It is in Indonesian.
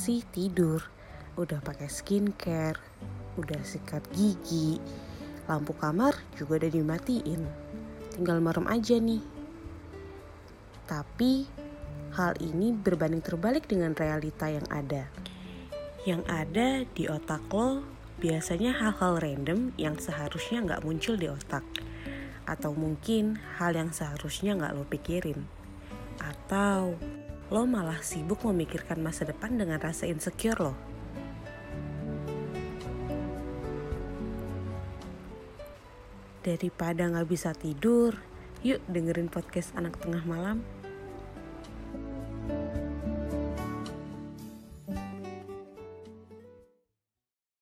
sih tidur. Udah pakai skincare, udah sikat gigi, lampu kamar juga udah dimatiin. Tinggal merem aja nih. Tapi hal ini berbanding terbalik dengan realita yang ada. Yang ada di otak lo biasanya hal-hal random yang seharusnya nggak muncul di otak. Atau mungkin hal yang seharusnya nggak lo pikirin. Atau lo malah sibuk memikirkan masa depan dengan rasa insecure lo. Daripada nggak bisa tidur, yuk dengerin podcast anak tengah malam.